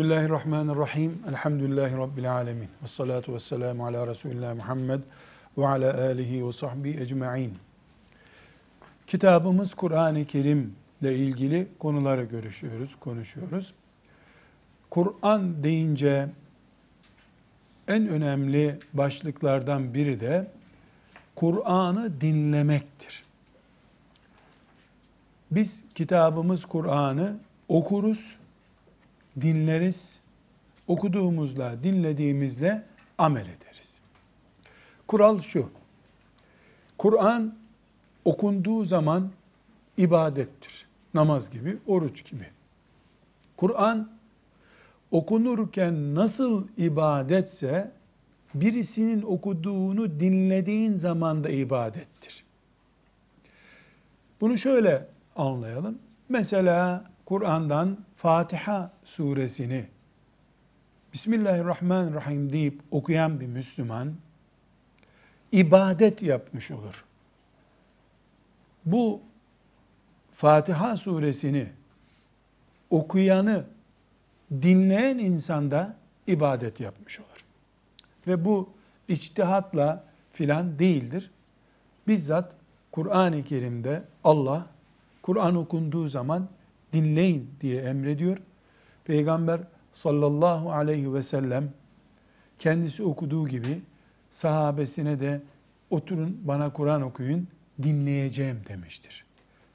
Bismillahirrahmanirrahim. Elhamdülillahi Rabbil alemin. Ve salatu ve selamu ala Resulullah Muhammed ve ala alihi ve sahbihi ecma'in. Kitabımız Kur'an-ı Kerim ile ilgili konuları görüşüyoruz, konuşuyoruz. Kur'an deyince en önemli başlıklardan biri de Kur'an'ı dinlemektir. Biz kitabımız Kur'an'ı okuruz, dinleriz, okuduğumuzla, dinlediğimizle amel ederiz. Kural şu, Kur'an okunduğu zaman ibadettir. Namaz gibi, oruç gibi. Kur'an okunurken nasıl ibadetse birisinin okuduğunu dinlediğin zaman da ibadettir. Bunu şöyle anlayalım. Mesela Kur'an'dan Fatiha suresini Bismillahirrahmanirrahim deyip okuyan bir Müslüman ibadet yapmış olur. Bu Fatiha suresini okuyanı dinleyen insan da ibadet yapmış olur. Ve bu içtihatla filan değildir. Bizzat Kur'an-ı Kerim'de Allah Kur'an okunduğu zaman dinleyin diye emrediyor. Peygamber sallallahu aleyhi ve sellem kendisi okuduğu gibi sahabesine de oturun bana Kur'an okuyun dinleyeceğim demiştir.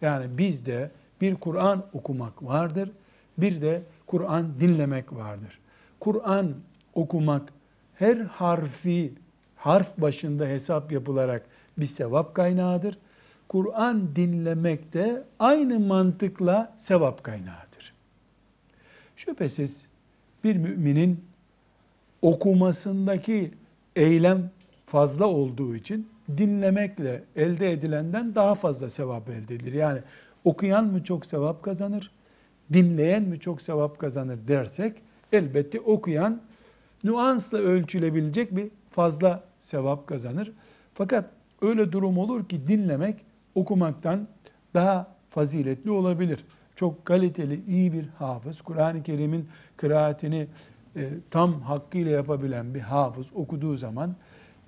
Yani bizde bir Kur'an okumak vardır, bir de Kur'an dinlemek vardır. Kur'an okumak her harfi harf başında hesap yapılarak bir sevap kaynağıdır. Kur'an dinlemek de aynı mantıkla sevap kaynağıdır. Şüphesiz bir müminin okumasındaki eylem fazla olduğu için dinlemekle elde edilenden daha fazla sevap elde edilir. Yani okuyan mı çok sevap kazanır, dinleyen mi çok sevap kazanır dersek elbette okuyan nüansla ölçülebilecek bir fazla sevap kazanır. Fakat öyle durum olur ki dinlemek okumaktan daha faziletli olabilir. Çok kaliteli, iyi bir hafız, Kur'an-ı Kerim'in kıraatini e, tam hakkıyla yapabilen bir hafız okuduğu zaman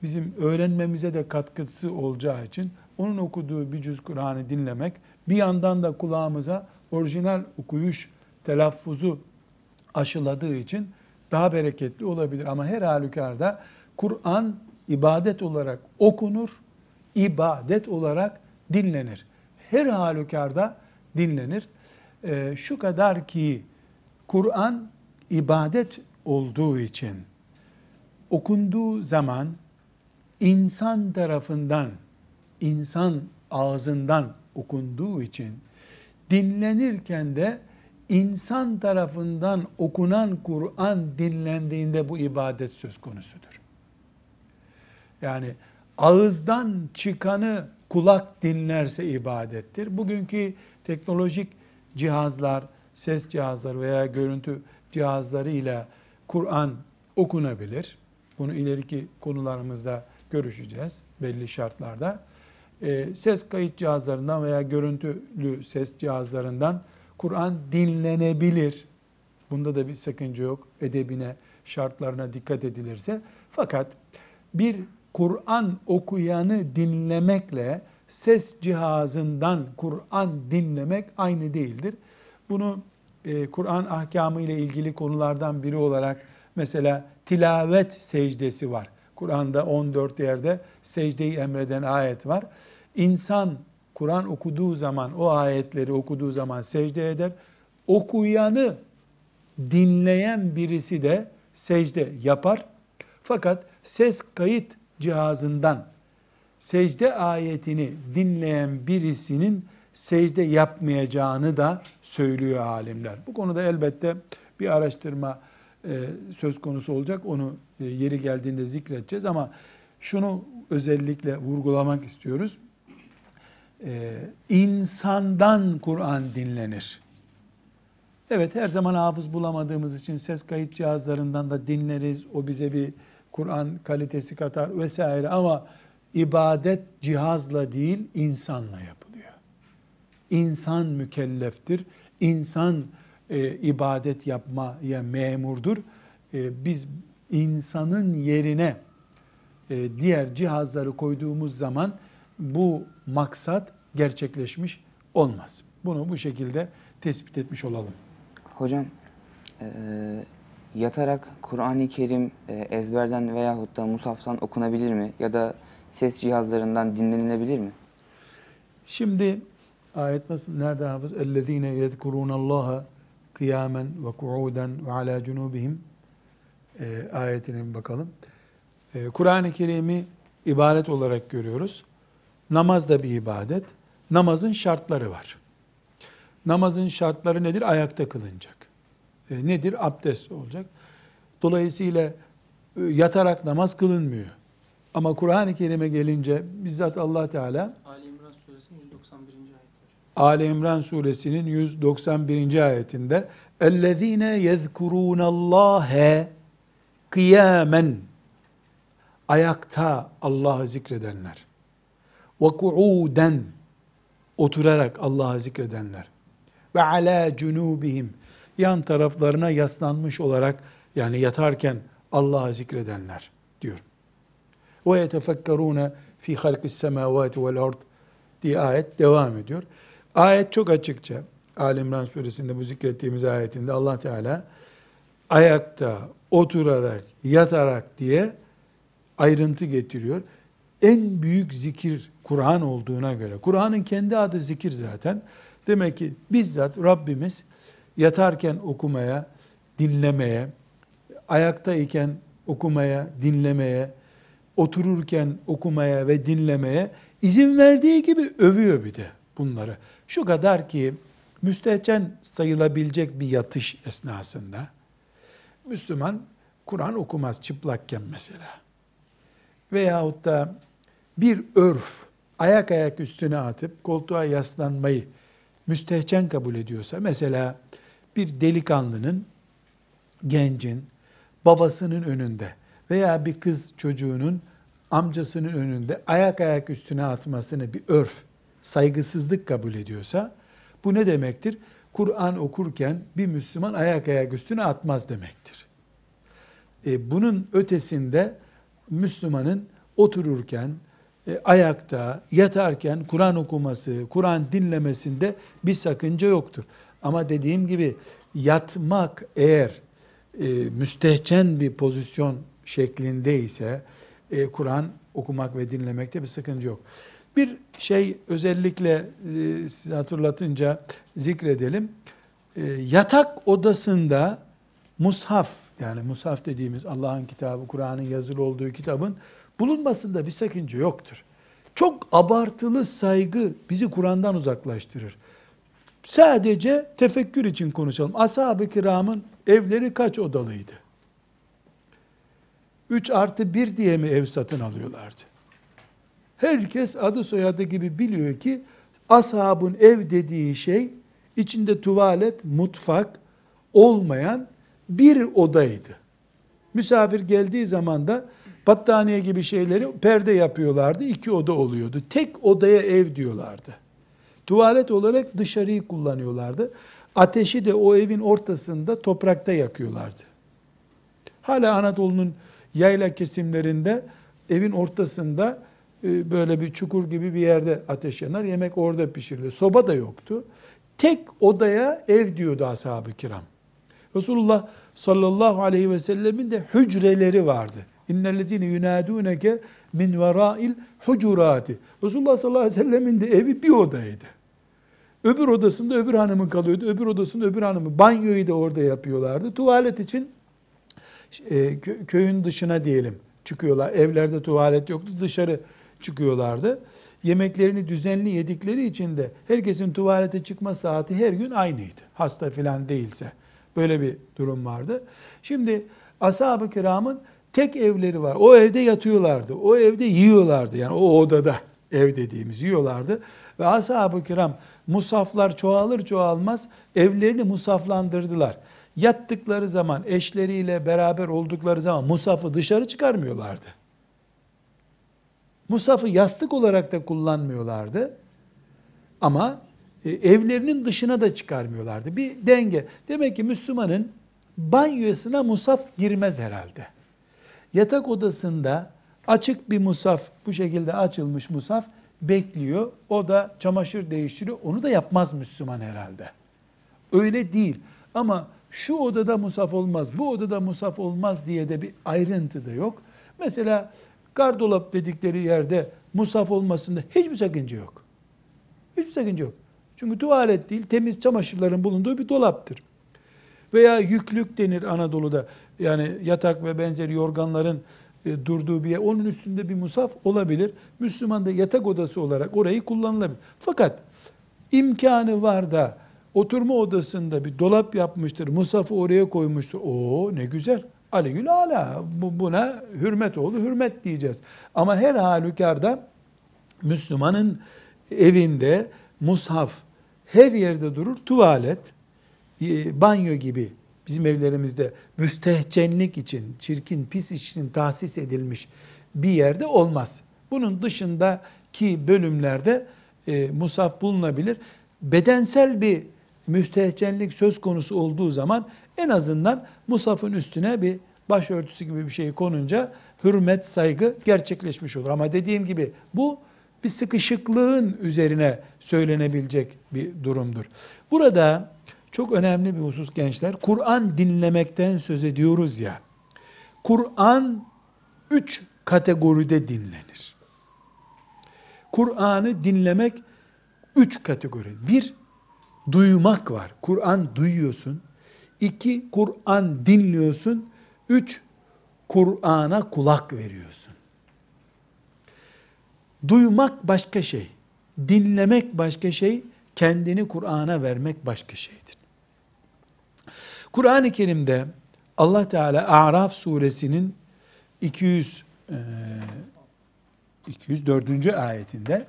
bizim öğrenmemize de katkısı olacağı için onun okuduğu bir cüz Kur'an'ı dinlemek bir yandan da kulağımıza orijinal okuyuş telaffuzu aşıladığı için daha bereketli olabilir. Ama her halükarda Kur'an ibadet olarak okunur, ibadet olarak dinlenir. Her halükarda dinlenir. Ee, şu kadar ki Kur'an ibadet olduğu için okunduğu zaman insan tarafından, insan ağzından okunduğu için dinlenirken de insan tarafından okunan Kur'an dinlendiğinde bu ibadet söz konusudur. Yani ağızdan çıkanı kulak dinlerse ibadettir. Bugünkü teknolojik cihazlar, ses cihazları veya görüntü cihazları ile Kur'an okunabilir. Bunu ileriki konularımızda görüşeceğiz belli şartlarda. E, ses kayıt cihazlarından veya görüntülü ses cihazlarından Kur'an dinlenebilir. Bunda da bir sakınca yok. Edebine, şartlarına dikkat edilirse. Fakat bir Kur'an okuyanı dinlemekle ses cihazından Kur'an dinlemek aynı değildir. Bunu e, Kur'an ahkamı ile ilgili konulardan biri olarak mesela tilavet secdesi var. Kur'an'da 14 yerde secdeyi emreden ayet var. İnsan Kur'an okuduğu zaman, o ayetleri okuduğu zaman secde eder. Okuyanı dinleyen birisi de secde yapar. Fakat ses kayıt cihazından secde ayetini dinleyen birisinin secde yapmayacağını da söylüyor alimler. Bu konuda elbette bir araştırma e, söz konusu olacak. Onu e, yeri geldiğinde zikredeceğiz ama şunu özellikle vurgulamak istiyoruz. E, insandan Kur'an dinlenir. Evet her zaman hafız bulamadığımız için ses kayıt cihazlarından da dinleriz. O bize bir Kur'an kalitesi katar vesaire ama ibadet cihazla değil insanla yapılıyor. İnsan mükelleftir. İnsan e, ibadet yapmaya memurdur. E, biz insanın yerine e, diğer cihazları koyduğumuz zaman bu maksat gerçekleşmiş olmaz. Bunu bu şekilde tespit etmiş olalım. Hocam eee, yatarak Kur'an-ı Kerim eee, ezberden veyahut da musaftan okunabilir mi? Ya da ses cihazlarından dinlenilebilir mi? Şimdi ayet nasıl nerede hafız? Ellezine yezkurunallaha kıyamen ve kuuden ve ala cunubihim e, ayetine bir bakalım. E, Kur'an-ı Kerim'i ibadet olarak görüyoruz. Namaz da bir ibadet. Namazın şartları var. Namazın şartları nedir? Ayakta kılınacak. E, nedir? Abdest olacak. Dolayısıyla e, yatarak namaz kılınmıyor. Ama Kur'an-ı Kerim'e gelince bizzat Allah Teala Ali İmran suresinin 191. ayeti hocam. Ali İmran suresinin 191. ayetinde اَلَّذ۪ينَ يَذْكُرُونَ اللّٰهَ kıyamen ayakta Allah'ı zikredenler ve kuuden oturarak Allah'ı zikredenler ve ala cunubihim yan taraflarına yaslanmış olarak yani yatarken Allah'ı zikredenler diyor. Ve yetefekkerune fi halkis semavati vel ard diye ayet devam ediyor. Ayet çok açıkça. Ali İmran suresinde bu zikrettiğimiz ayetinde Allah Teala ayakta, oturarak, yatarak diye ayrıntı getiriyor. En büyük zikir Kur'an olduğuna göre. Kur'an'ın kendi adı zikir zaten. Demek ki bizzat Rabbimiz yatarken okumaya, dinlemeye, ayaktayken okumaya, dinlemeye, otururken okumaya ve dinlemeye izin verdiği gibi övüyor bir de bunları. Şu kadar ki müstehcen sayılabilecek bir yatış esnasında Müslüman Kur'an okumaz çıplakken mesela. Veyahut da bir örf ayak ayak üstüne atıp koltuğa yaslanmayı müstehcen kabul ediyorsa mesela bir delikanlının gencin babasının önünde veya bir kız çocuğunun amcasının önünde ayak ayak üstüne atmasını bir örf, saygısızlık kabul ediyorsa bu ne demektir? Kur'an okurken bir Müslüman ayak ayak üstüne atmaz demektir. E, bunun ötesinde Müslümanın otururken, e, ayakta, yatarken Kur'an okuması, Kur'an dinlemesinde bir sakınca yoktur. Ama dediğim gibi yatmak eğer e, müstehcen bir pozisyon şeklindeyse e, Kur'an okumak ve dinlemekte bir sıkıntı yok. Bir şey özellikle e, size hatırlatınca zikredelim. E, yatak odasında mushaf yani mushaf dediğimiz Allah'ın kitabı, Kur'an'ın yazılı olduğu kitabın bulunmasında bir sakınca yoktur. Çok abartılı saygı bizi Kur'an'dan uzaklaştırır. Sadece tefekkür için konuşalım. Ashab-ı kiramın evleri kaç odalıydı? 3 artı 1 diye mi ev satın alıyorlardı? Herkes adı soyadı gibi biliyor ki ashabın ev dediği şey içinde tuvalet, mutfak olmayan bir odaydı. Misafir geldiği zaman da battaniye gibi şeyleri perde yapıyorlardı. iki oda oluyordu. Tek odaya ev diyorlardı. Tuvalet olarak dışarıyı kullanıyorlardı. Ateşi de o evin ortasında toprakta yakıyorlardı. Hala Anadolu'nun yayla kesimlerinde evin ortasında e, böyle bir çukur gibi bir yerde ateş yanar. Yemek orada pişirilir. Soba da yoktu. Tek odaya ev diyordu ashab-ı kiram. Resulullah sallallahu aleyhi ve sellemin de hücreleri vardı. İnnellezine yunadunke min verail hucurati. Resulullah sallallahu aleyhi ve sellemin de evi bir odaydı. Öbür odasında öbür hanımın kalıyordu. Öbür odasında öbür hanımın. Banyoyu da orada yapıyorlardı. Tuvalet için e, köyün dışına diyelim çıkıyorlar. Evlerde tuvalet yoktu. Dışarı çıkıyorlardı. Yemeklerini düzenli yedikleri için de herkesin tuvalete çıkma saati her gün aynıydı. Hasta filan değilse. Böyle bir durum vardı. Şimdi ashab-ı kiramın tek evleri var. O evde yatıyorlardı. O evde yiyorlardı. Yani o odada ev dediğimiz yiyorlardı. Ve ashab-ı kiram musaflar çoğalır çoğalmaz evlerini musaflandırdılar. Yattıkları zaman eşleriyle beraber oldukları zaman musafı dışarı çıkarmıyorlardı. Musafı yastık olarak da kullanmıyorlardı. Ama e, evlerinin dışına da çıkarmıyorlardı. Bir denge. Demek ki Müslümanın banyosuna musaf girmez herhalde. Yatak odasında açık bir musaf, bu şekilde açılmış musaf bekliyor. O da çamaşır değiştiriyor. Onu da yapmaz Müslüman herhalde. Öyle değil. Ama şu odada musaf olmaz, bu odada musaf olmaz diye de bir ayrıntı da yok. Mesela gardolap dedikleri yerde musaf olmasında hiçbir sakınca yok. Hiçbir sakınca yok. Çünkü tuvalet değil, temiz çamaşırların bulunduğu bir dolaptır. Veya yüklük denir Anadolu'da. Yani yatak ve benzeri yorganların e, durduğu bir yer. Onun üstünde bir musaf olabilir. Müslüman da yatak odası olarak orayı kullanılabilir. Fakat imkanı var da oturma odasında bir dolap yapmıştır, musafı oraya koymuştur. Oo ne güzel. Aligül ala. Bu, buna hürmet oldu, hürmet diyeceğiz. Ama her halükarda Müslümanın evinde mushaf her yerde durur. Tuvalet, banyo gibi bizim evlerimizde müstehcenlik için, çirkin, pis için tahsis edilmiş bir yerde olmaz. Bunun dışındaki bölümlerde e, musaf bulunabilir. Bedensel bir müstehcenlik söz konusu olduğu zaman en azından musafın üstüne bir başörtüsü gibi bir şey konunca hürmet, saygı gerçekleşmiş olur. Ama dediğim gibi bu bir sıkışıklığın üzerine söylenebilecek bir durumdur. Burada çok önemli bir husus gençler. Kur'an dinlemekten söz ediyoruz ya. Kur'an üç kategoride dinlenir. Kur'an'ı dinlemek üç kategori. Bir, duymak var. Kur'an duyuyorsun. İki, Kur'an dinliyorsun. Üç, Kur'an'a kulak veriyorsun. Duymak başka şey. Dinlemek başka şey. Kendini Kur'an'a vermek başka şeydir. Kur'an-ı Kerim'de Allah Teala A'raf suresinin 200 e, 204. ayetinde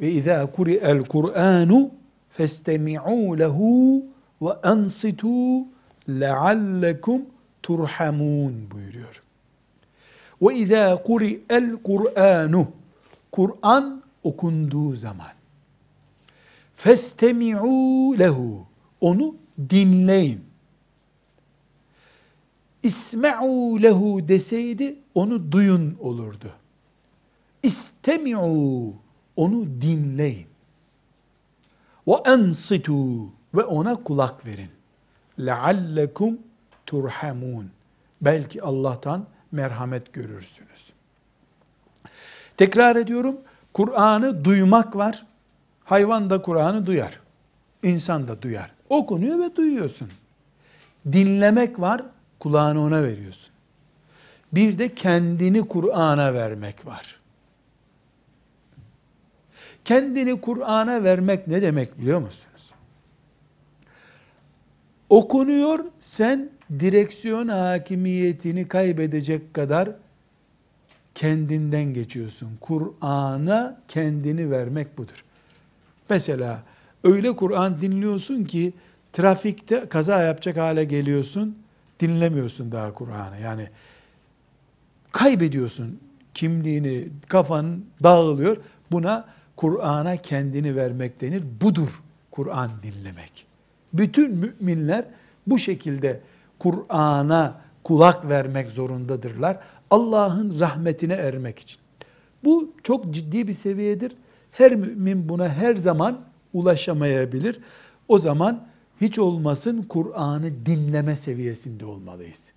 ve izâ kuri'el Kur'anu festemi'û lehu ve ansitû leallekum turhamun buyuruyor. Ve izâ kuri'el Kur'anu Kur'an okunduğu zaman festemi'û lehu onu dinleyin. İsme'û lehu deseydi onu duyun olurdu. İstemi'û onu dinleyin. Ve ensitu ve ona kulak verin. Leallekum turhamun. Belki Allah'tan merhamet görürsünüz. Tekrar ediyorum. Kur'an'ı duymak var. Hayvan da Kur'an'ı duyar. İnsan da duyar. Okunuyor ve duyuyorsun. Dinlemek var. Kulağını ona veriyorsun. Bir de kendini Kur'an'a vermek var. Kendini Kur'an'a vermek ne demek biliyor musunuz? Okunuyor, sen direksiyon hakimiyetini kaybedecek kadar kendinden geçiyorsun. Kur'an'a kendini vermek budur. Mesela öyle Kur'an dinliyorsun ki trafikte kaza yapacak hale geliyorsun, dinlemiyorsun daha Kur'an'ı. Yani kaybediyorsun kimliğini, kafan dağılıyor. Buna Kur'an'a kendini vermek denir. Budur Kur'an dinlemek. Bütün müminler bu şekilde Kur'an'a kulak vermek zorundadırlar. Allah'ın rahmetine ermek için. Bu çok ciddi bir seviyedir. Her mümin buna her zaman ulaşamayabilir. O zaman hiç olmasın Kur'an'ı dinleme seviyesinde olmalıyız.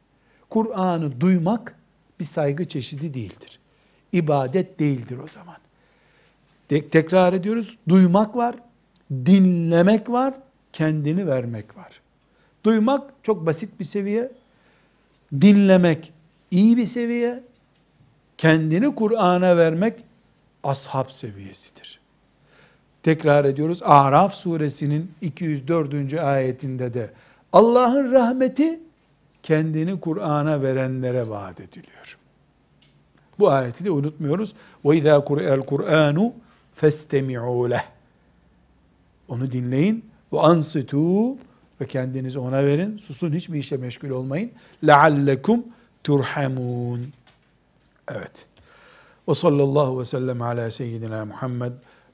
Kur'an'ı duymak bir saygı çeşidi değildir. İbadet değildir o zaman. Tekrar ediyoruz. Duymak var, dinlemek var, kendini vermek var. Duymak çok basit bir seviye. Dinlemek iyi bir seviye. Kendini Kur'an'a vermek ashab seviyesidir. Tekrar ediyoruz. Araf suresinin 204. ayetinde de Allah'ın rahmeti kendini Kur'an'a verenlere vaat ediliyor. Bu ayeti de unutmuyoruz. İzâ kure'el Kur'anu festemi'û leh. Onu dinleyin ansitu ve kendinizi ona verin. Susun hiçbir işe meşgul olmayın. Leallekum turhamun. Evet. Ve sallallahu ve sellem ala seyyidina Muhammed